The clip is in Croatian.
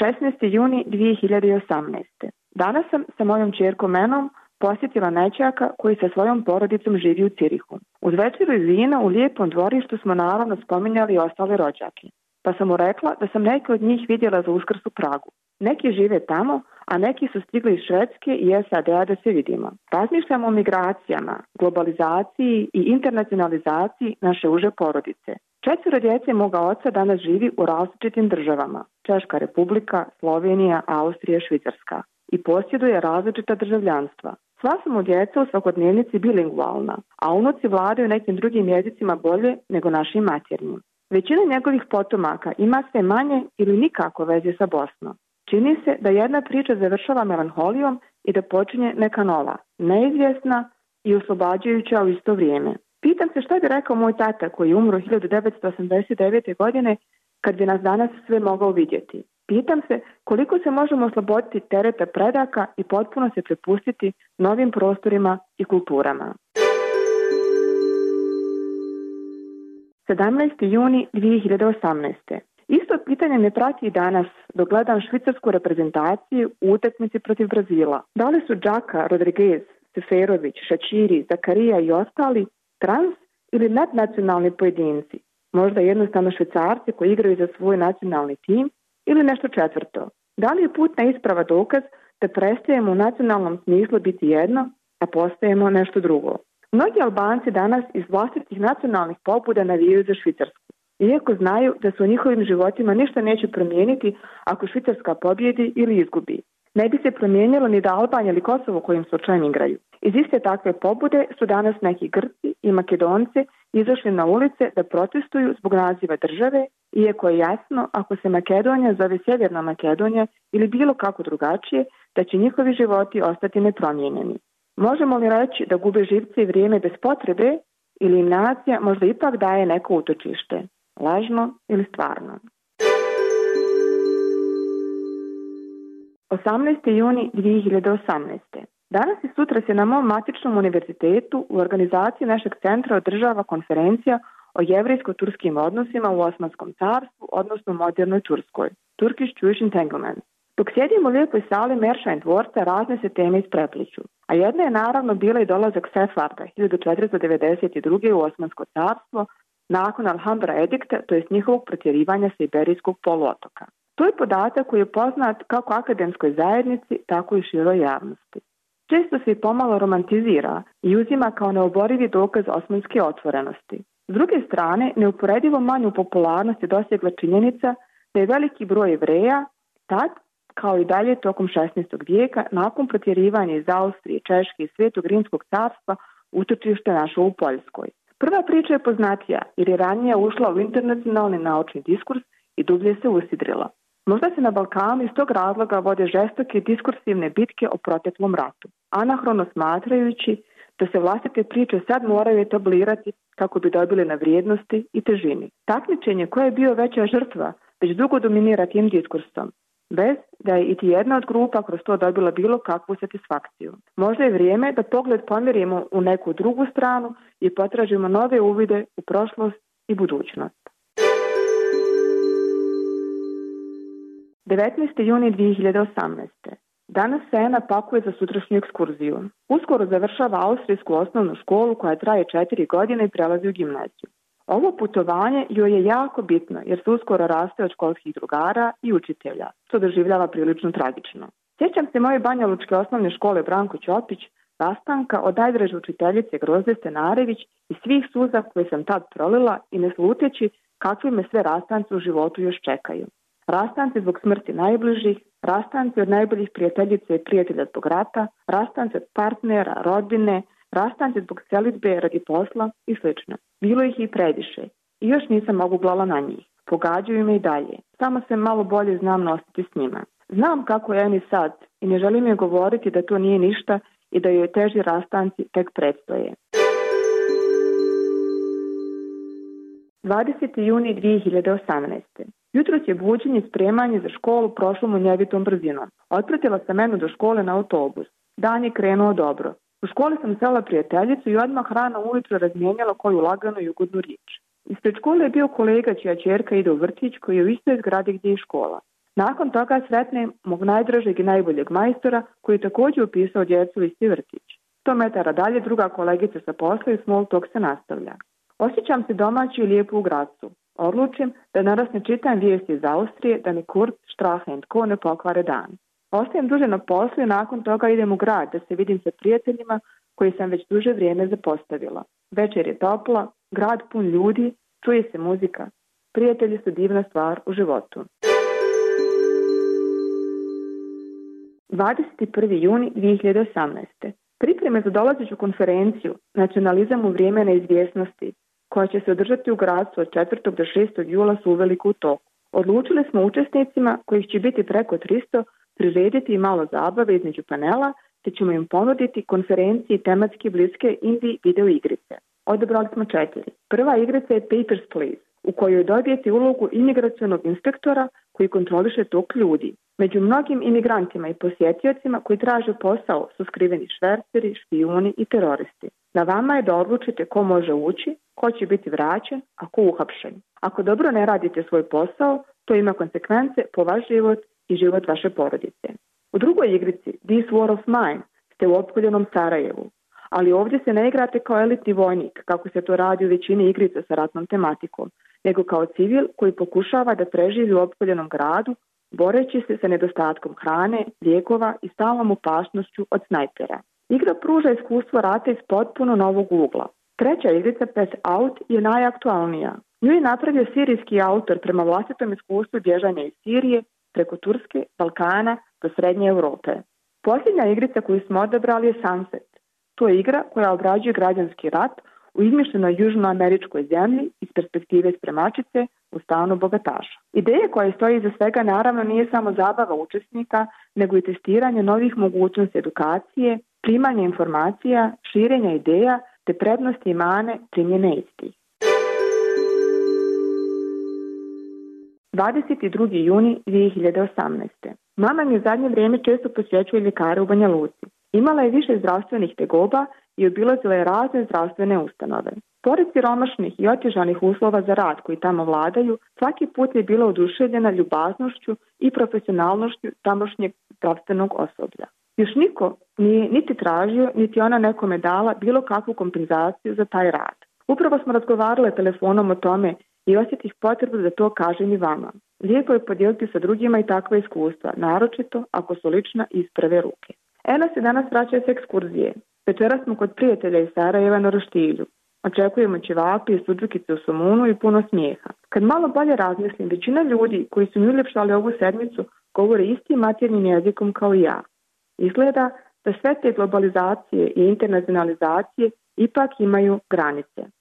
16. juni 2018. Danas sam sa mojom čerkom Menom posjetila nećaka koji sa svojom porodicom živi u Cirihu. Uz večeru i vina u lijepom dvorištu smo naravno spominjali i ostale rođake. Pa sam mu rekla da sam neke od njih vidjela za uskrs u Pragu. Neki žive tamo, a neki su stigli iz Švedske i SAD-a da se vidimo. Razmišljamo o migracijama, globalizaciji i internacionalizaciji naše uže porodice. Četvero djece moga oca danas živi u različitim državama. Češka republika, Slovenija, Austrija, Švicarska. I posjeduje različita državljanstva. Sva su mu djeca u svakodnevnici bilingualna, a unuci vladaju nekim drugim jezicima bolje nego našim matjernim. Većina njegovih potomaka ima sve manje ili nikako veze sa Bosnom. Čini se da jedna priča završava melanholijom i da počinje neka nova, neizvjesna i oslobađajuća u isto vrijeme. Pitam se što bi rekao moj tata koji je umro 1989. godine kad bi nas danas sve mogao vidjeti. Pitam se koliko se možemo osloboditi tereta predaka i potpuno se prepustiti novim prostorima i kulturama. 17. juni 2018. Isto pitanje me prati i danas dok gledam švicarsku reprezentaciju u utakmici protiv Brazila. Da li su Džaka, Rodriguez, Seferović, Šačiri, Zakarija i ostali trans ili nadnacionalni pojedinci? Možda jednostavno švicarci koji igraju za svoj nacionalni tim ili nešto četvrto. Da li je putna isprava dokaz da prestajemo u nacionalnom smislu biti jedno, a postajemo nešto drugo? Mnogi Albanci danas iz vlastitih nacionalnih pobuda navijaju za Švicarsku iako znaju da se u njihovim životima ništa neće promijeniti ako Švicarska pobjedi ili izgubi. Ne bi se promijenilo ni da Albanija ili Kosovo kojim slučajem igraju. Iz iste takve pobude su danas neki Grci i Makedonci izašli na ulice da protestuju zbog naziva države, iako je jasno ako se Makedonija zove Sjeverna Makedonija ili bilo kako drugačije, da će njihovi životi ostati nepromijenjeni. Možemo li reći da gube živce i vrijeme bez potrebe ili im nacija možda ipak daje neko utočište? lažno ili stvarno. 18. juni 2018. Danas i sutra se na mom matičnom univerzitetu u organizaciji našeg centra održava konferencija o jevrijsko-turskim odnosima u Osmanskom carstvu, odnosno modernoj Turskoj, Turkish Jewish Entanglement. Dok sjedimo u lijepoj sali Meršajn dvorca, razne se teme isprepliću. A jedna je naravno bila i dolazak Sefarda 1492. u Osmansko carstvo, nakon Alhambra edikta, to jest njihovog protjerivanja sa Iberijskog poluotoka. To je podatak koji je poznat kako akademskoj zajednici, tako i široj javnosti. Često se i pomalo romantizira i uzima kao neoborivi dokaz osmanske otvorenosti. S druge strane, neuporedivo manju popularnost je dosegla činjenica da je veliki broj jevreja tad, kao i dalje tokom 16. vijeka, nakon protjerivanja iz Austrije, Češke i Svetog Rimskog carstva, utočište našo u Poljskoj. Prva priča je poznatija jer je ranije ušla u internacionalni naučni diskurs i dublje se usidrila. Možda se na Balkanu iz tog razloga vode žestoke diskursivne bitke o proteklom ratu. Anahrono smatrajući da se vlastite priče sad moraju etablirati kako bi dobili na vrijednosti i težini. Takmičenje koje je bio veća žrtva već dugo dominira tim diskursom, bez da je iti jedna od grupa kroz to dobila bilo kakvu satisfakciju. Možda je vrijeme da pogled pomirimo u neku drugu stranu i potražimo nove uvide u prošlost i budućnost. 19. juni 2018. Danas Sena pakuje za sutrašnju ekskurziju. Uskoro završava austrijsku osnovnu školu koja traje četiri godine i prelazi u gimnaziju. Ovo putovanje joj je jako bitno jer se uskoro raste od školskih drugara i učitelja, što doživljava prilično tragično. Sjećam se moje Banja Lučke osnovne škole Branko Ćopić, rastanka od najdraže učiteljice Grozde Stenarević i svih suza koje sam tad prolila i ne sluteći kakvi me sve rastanci u životu još čekaju. Rastanci zbog smrti najbližih, rastanci od najboljih prijateljice i prijatelja zbog rata, rastanci od partnera, rodbine, rastanci zbog selitbe radi posla i sl. Bilo ih i prediše i još nisam mogu glala na njih. Pogađaju me i dalje. Samo se malo bolje znam nositi s njima. Znam kako je Eni sad i ne želim je govoriti da to nije ništa i da joj teži rastanci tek predstoje. 20. juni 2018. Jutro je buđenje spremanje za školu prošlo mu njevitom brzinom. Otpratila sam menu do škole na autobus. Dan je krenuo dobro. U školi sam sela prijateljicu i odmah rano ujutro razmijenjala koju laganu i ugodnu riječ. Ispred škole je bio kolega čija čerka ide u vrtić koji je u istoj zgradi gdje je škola. Nakon toga sretne mog najdražeg i najboljeg majstora koji je također upisao djecu isti vrtić. 100 metara dalje druga kolegica sa posla i small talk se nastavlja. Osjećam se domaći i lijepo u gradcu. Odlučim da naras ne čitam vijesti iz Austrije da mi Kurt, Strahe Ko ne pokvare dan. Ostajem duže na poslu i nakon toga idem u grad da se vidim sa prijateljima koji sam već duže vrijeme zapostavila. Večer je topla, grad pun ljudi, čuje se muzika. Prijatelji su divna stvar u životu. 21. juni 2018. Pripreme za dolazeću konferenciju Nacionalizam u vrijeme neizvjesnosti koja će se održati u gradstvu od 4. do 6. jula su uveliko u toku. Odlučili smo učesnicima, kojih će biti preko 300, prirediti i malo zabave između panela, te ćemo im ponuditi konferenciji tematski bliske indie video igrice. Odebrali smo četiri. Prva igrica je Papers, Please, u kojoj dobijete ulogu imigracionog inspektora koji kontroliše tok ljudi. Među mnogim imigrantima i posjetiocima koji traže posao su skriveni šverceri, špijuni i teroristi. Na vama je da odlučite ko može ući, ko će biti vraćen, a ko uhapšen. Ako dobro ne radite svoj posao, to ima konsekvence po vaš život i život vaše porodice. U drugoj igrici, This War of Mine, ste u opkoljenom Sarajevu. Ali ovdje se ne igrate kao elitni vojnik, kako se to radi u većini igrica sa ratnom tematikom, nego kao civil koji pokušava da preživi u opkoljenom gradu, boreći se sa nedostatkom hrane, lijekova i stalnom opasnošću od snajpera. Igra pruža iskustvo rata iz potpuno novog ugla. Treća igrica Pass Out je najaktualnija. Nju je napravio sirijski autor prema vlastitom iskustvu bježanja iz Sirije preko Turske, Balkana do Srednje Europe. Posljednja igrica koju smo odabrali je Sunset. To je igra koja obrađuje građanski rat u izmišljenoj južnoameričkoj zemlji iz perspektive spremačice u stanu bogataša. Ideja koja stoji iza svega naravno nije samo zabava učesnika, nego i testiranje novih mogućnosti edukacije, primanje informacija, širenja ideja te prednosti i mane primjene istih. 22. juni 2018. Mama mi u zadnje vrijeme često posjećuje ljekare u Banja Luci. Imala je više zdravstvenih tegoba i obilazila je razne zdravstvene ustanove. Pored siromašnih i otežanih uslova za rad koji tamo vladaju, svaki put je bila oduševljena ljubaznošću i profesionalnošću tamošnjeg zdravstvenog osoblja. Još niko nije niti tražio, niti ona nekome dala bilo kakvu kompenzaciju za taj rad. Upravo smo razgovarale telefonom o tome i osjetih potrebu da to kažem i vama. Lijepo je podijeliti sa drugima i takva iskustva, naročito ako su lična iz prve ruke. Ena se danas vraća s ekskurzije. Večera smo kod prijatelja iz Sarajeva na Roštilju. Očekujemo ćevapi i suđukice u Somunu i puno smijeha. Kad malo bolje razmislim, većina ljudi koji su mi uljepšali ovu sedmicu govore istim maternim jezikom kao i ja. Izgleda da sve te globalizacije i internacionalizacije ipak imaju granice.